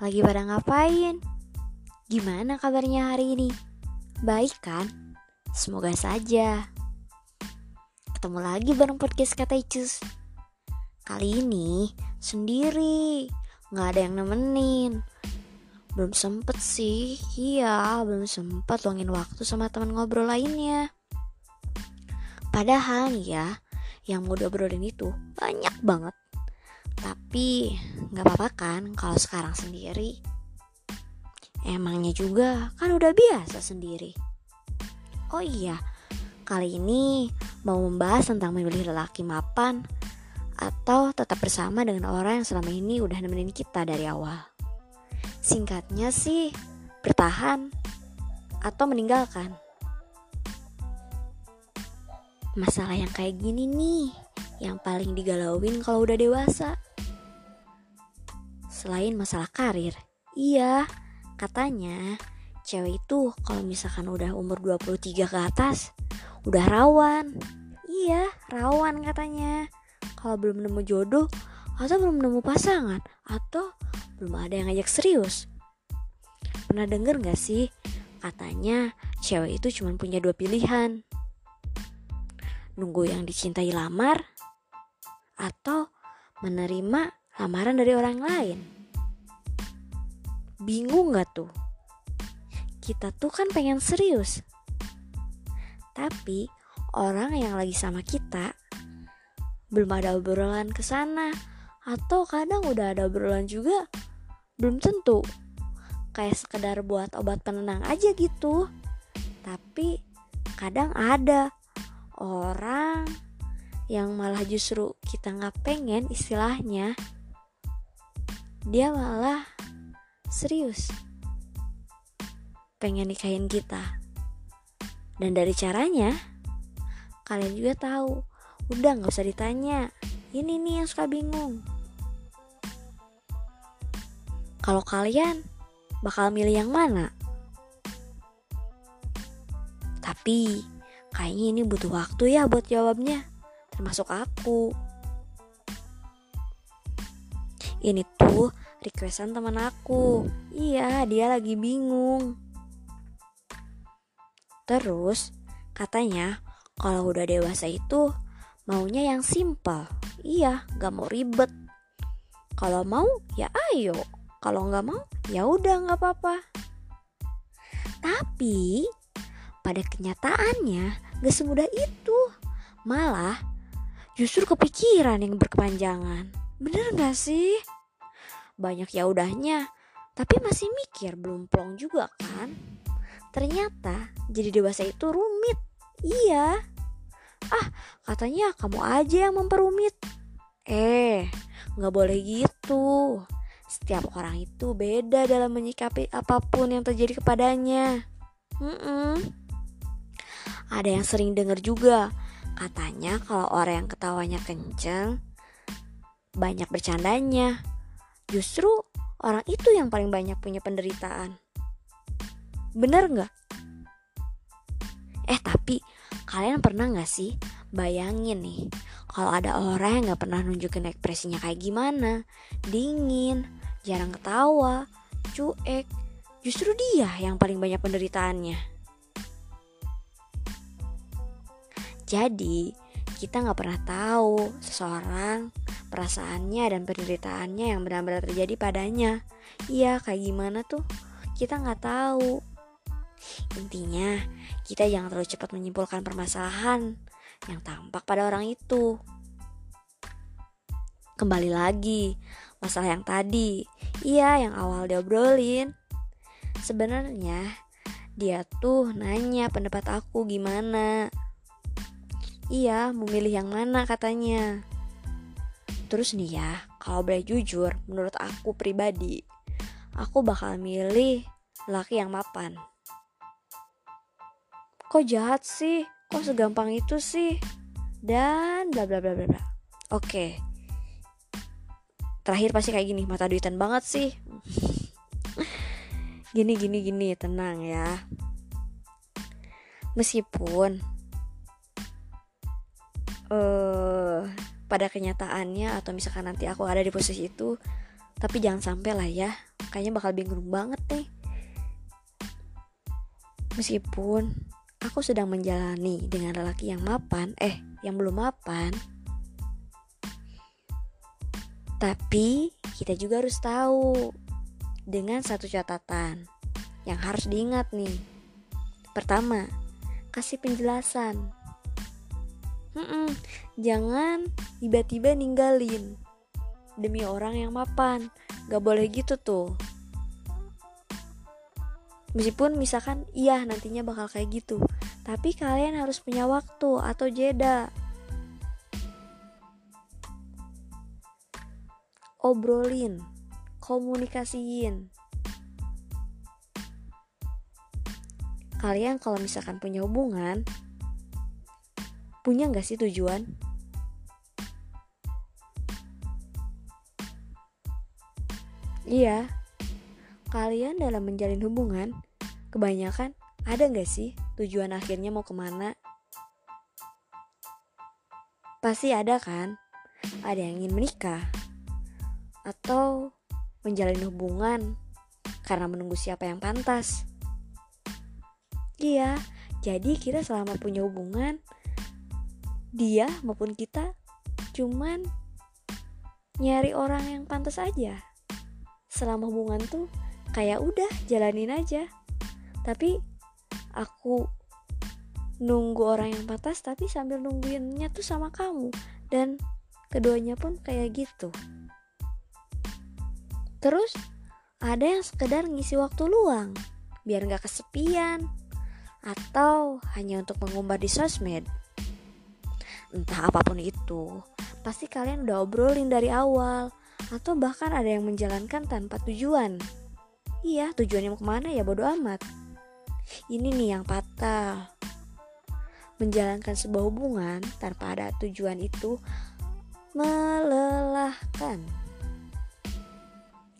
Lagi pada ngapain? Gimana kabarnya hari ini? Baik kan? Semoga saja. Ketemu lagi bareng podcast kata Icus. Kali ini sendiri, nggak ada yang nemenin. Belum sempet sih, iya belum sempet luangin waktu sama teman ngobrol lainnya. Padahal ya, yang mau diobrolin itu banyak banget. Tapi nggak apa-apa kan kalau sekarang sendiri. Emangnya juga kan udah biasa sendiri. Oh iya, kali ini mau membahas tentang memilih lelaki mapan atau tetap bersama dengan orang yang selama ini udah nemenin kita dari awal. Singkatnya sih, bertahan atau meninggalkan. Masalah yang kayak gini nih, yang paling digalauin kalau udah dewasa. Selain masalah karir, iya, katanya cewek itu kalau misalkan udah umur 23 ke atas, udah rawan. Iya, rawan katanya. Kalau belum nemu jodoh, atau belum nemu pasangan, atau belum ada yang ngajak serius. Pernah denger gak sih? Katanya cewek itu cuma punya dua pilihan. Nunggu yang dicintai lamar, atau menerima lamaran dari orang lain. Bingung gak tuh? Kita tuh kan pengen serius. Tapi orang yang lagi sama kita belum ada obrolan ke sana atau kadang udah ada obrolan juga belum tentu kayak sekedar buat obat penenang aja gitu tapi kadang ada orang yang malah justru kita nggak pengen istilahnya dia malah serius. Pengen nikahin kita. Dan dari caranya kalian juga tahu. Udah nggak usah ditanya. Ini nih yang suka bingung. Kalau kalian bakal milih yang mana? Tapi kayaknya ini butuh waktu ya buat jawabnya. Termasuk aku ini tuh requestan teman aku. Iya dia lagi bingung. Terus katanya kalau udah dewasa itu maunya yang simple iya gak mau ribet. Kalau mau ya ayo. Kalau nggak mau ya udah nggak apa-apa. Tapi pada kenyataannya gak semudah itu. Malah justru kepikiran yang berkepanjangan bener gak sih? Banyak ya udahnya tapi masih mikir belum plong juga kan? Ternyata jadi dewasa itu rumit. Iya. Ah katanya kamu aja yang memperumit. Eh nggak boleh gitu. Setiap orang itu beda dalam menyikapi apa pun yang terjadi kepadanya. Mm-mm. Ada yang sering dengar juga, katanya kalau orang yang ketawanya kenceng, banyak bercandanya. Justru orang itu yang paling banyak punya penderitaan. Bener nggak? Eh tapi kalian pernah nggak sih bayangin nih kalau ada orang yang nggak pernah nunjukin ekspresinya kayak gimana, dingin, jarang ketawa, cuek, justru dia yang paling banyak penderitaannya. Jadi, kita nggak pernah tahu seseorang perasaannya dan penderitaannya yang benar-benar terjadi padanya. Iya, kayak gimana tuh? Kita nggak tahu. Intinya, kita jangan terlalu cepat menyimpulkan permasalahan yang tampak pada orang itu. Kembali lagi, masalah yang tadi. Iya, yang awal diobrolin. Sebenarnya dia tuh nanya pendapat aku gimana. Iya, memilih yang mana katanya. Terus nih ya, kalau boleh jujur, menurut aku pribadi, aku bakal milih laki yang mapan. Kok jahat sih? Kok segampang itu sih? Dan bla bla bla bla bla. Oke, terakhir pasti kayak gini mata duitan banget sih gini gini gini tenang ya meskipun uh, pada kenyataannya atau misalkan nanti aku ada di posisi itu tapi jangan sampai lah ya kayaknya bakal bingung banget nih. Meskipun aku sedang menjalani dengan lelaki yang mapan, eh, yang belum mapan. Tapi kita juga harus tahu dengan satu catatan yang harus diingat nih. Pertama, kasih penjelasan. Mm-mm, jangan tiba-tiba ninggalin. Demi orang yang mapan. Gak boleh gitu tuh. Meskipun misalkan iya nantinya bakal kayak gitu. Tapi kalian harus punya waktu atau jeda. Obrolin. Komunikasiin. Kalian kalau misalkan punya hubungan Punya gak sih tujuan? Iya, kalian dalam menjalin hubungan, kebanyakan ada nggak sih tujuan akhirnya mau ke mana? Pasti ada kan? Ada yang ingin menikah atau menjalin hubungan karena menunggu siapa yang pantas. Iya, jadi kita selama punya hubungan, dia maupun kita cuman nyari orang yang pantas aja. Selama hubungan tuh kayak udah jalanin aja. Tapi aku nunggu orang yang pantas tapi sambil nungguinnya tuh sama kamu. Dan keduanya pun kayak gitu. Terus ada yang sekedar ngisi waktu luang biar nggak kesepian atau hanya untuk mengumbar di sosmed entah apa pun itu pasti kalian udah obrolin dari awal atau bahkan ada yang menjalankan tanpa tujuan Iya, tujuannya mau ke mana ya bodo amat. Ini nih yang patah. Menjalankan sebuah hubungan tanpa ada tujuan itu melelahkan.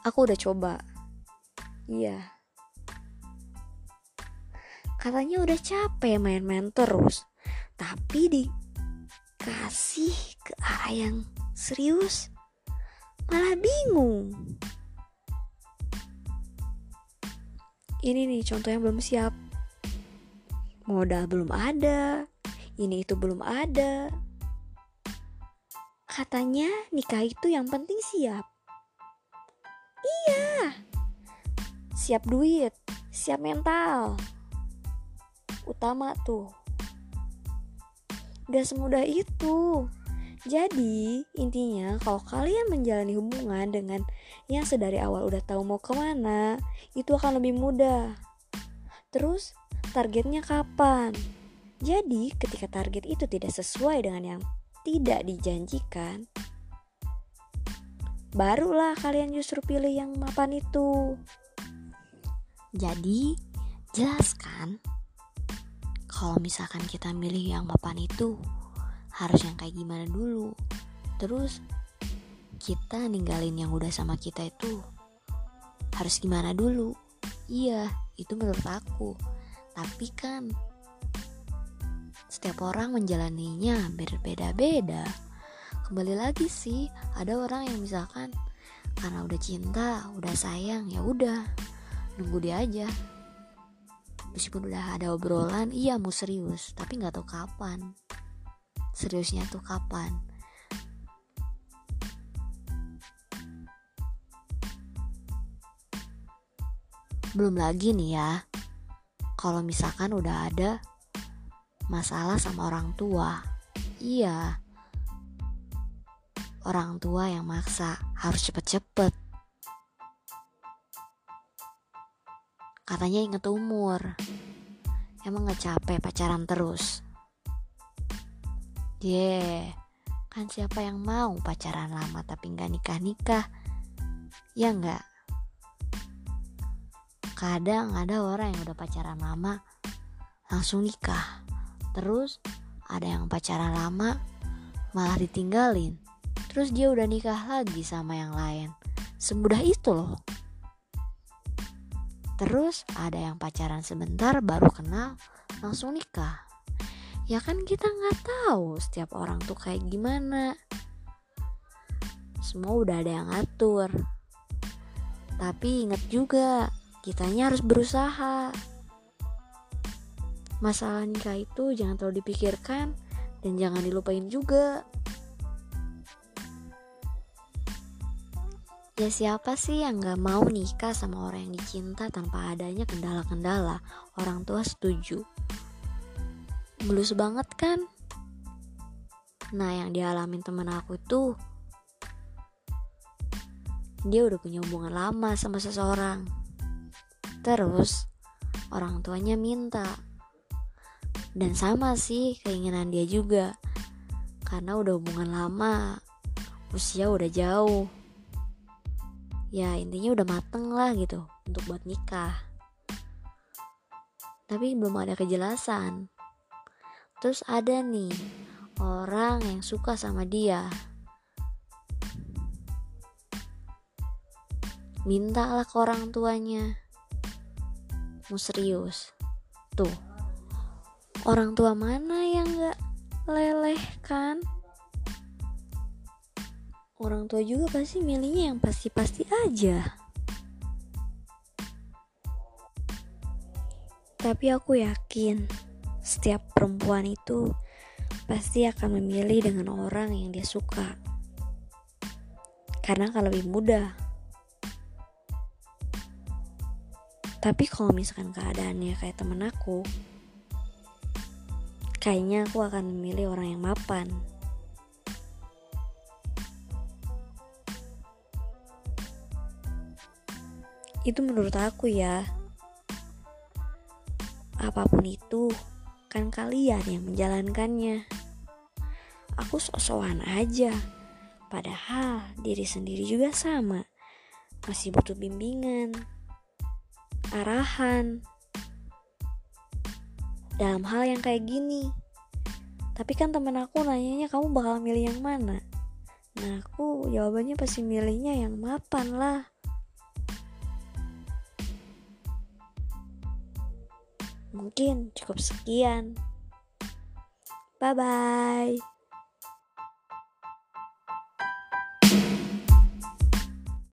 Aku udah coba. Iya. Katanya udah capek main-main terus. Tapi dikasih ke arah yang serius malah bingung. ini nih contoh yang belum siap. Modal belum ada ini itu belum ada. Katanya nikah itu yang penting siap. Iya siap duit siap mental. Utama tuh gak semudah itu jadi intinya kalau kalian menjalani hubungan dengan yang sedari awal udah tahu mau ke mana, itu akan lebih mudah. Terus targetnya kapan? Jadi ketika target itu tidak sesuai dengan yang tidak dijanjikan, barulah kalian justru pilih yang mapan itu. Jadi jelaskan kalau misalkan kita milih yang mapan itu harus yang kayak gimana dulu. Terus kita ninggalin yang udah sama kita itu harus gimana dulu? Iya itu menurut aku. Tapi kan setiap orang menjalaninya berbeda-beda. Kembali lagi sih ada orang yang misalkan karena udah cinta udah sayang ya udah nunggu dia aja meskipun udah ada obrolan? Iya mau serius. Tapi nggak tahu kapan. Seriusnya tuh kapan? Belum lagi nih ya kalau misalkan udah ada masalah sama orang tua. Iya. Orang tua yang maksa harus cepet-cepet katanya inget umur emang gak capek pacaran terus Yeah, kan siapa yang mau pacaran lama tapi nggak nikah-nikah? Ya nggak? Kadang ada orang yang udah pacaran lama langsung nikah. Terus ada yang pacaran lama malah ditinggalin. Terus dia udah nikah lagi sama yang lain. Semudah itu loh. Terus ada yang pacaran sebentar baru kenal langsung nikah ya kan kita nggak tahu setiap orang tuh kayak gimana semua udah ada yang ngatur Tapi ingat juga, kitanya harus berusaha. Masalah nikah itu jangan terlalu dipikirkan dan jangan dilupain juga. Ya siapa sih yang gak mau nikah sama orang yang dicinta tanpa adanya kendala-kendala? Orang tua setuju. Mulus banget kan? Nah yang dialamin temen aku tuh Dia udah punya hubungan lama sama seseorang. Terus orang tuanya minta. Dan sama sih keinginan dia juga Karena udah hubungan lama Usia udah jauh ya intinya udah mateng lah gitu untuk buat nikah. Tapi belum ada kejelasan. Terus ada nih orang yang suka sama dia. Minta lah ke orang tuanya. Mau serius? Tuh orang tua mana yang gak leleh kan orang tua juga pasti milihnya yang pasti-pasti aja. Tapi aku yakin setiap perempuan itu pasti akan memilih dengan orang yang dia suka. Karena akan lebih mudah. Tapi kalau misalkan keadaannya kayak temen aku, kayaknya aku akan memilih orang yang mapan. Itu menurut aku ya. Apa pun itu, kan kalian yang menjalankannya. Aku sok-sokan aja. Padahal diri sendiri juga sama. Masih butuh bimbingan, arahan. Dalam hal yang kayak gini. Tapi kan temen aku nanyanya kamu bakal milih yang mana? Nah aku jawabannya pasti milihnya yang mapan lah. Mungkin cukup sekian. Bye bye.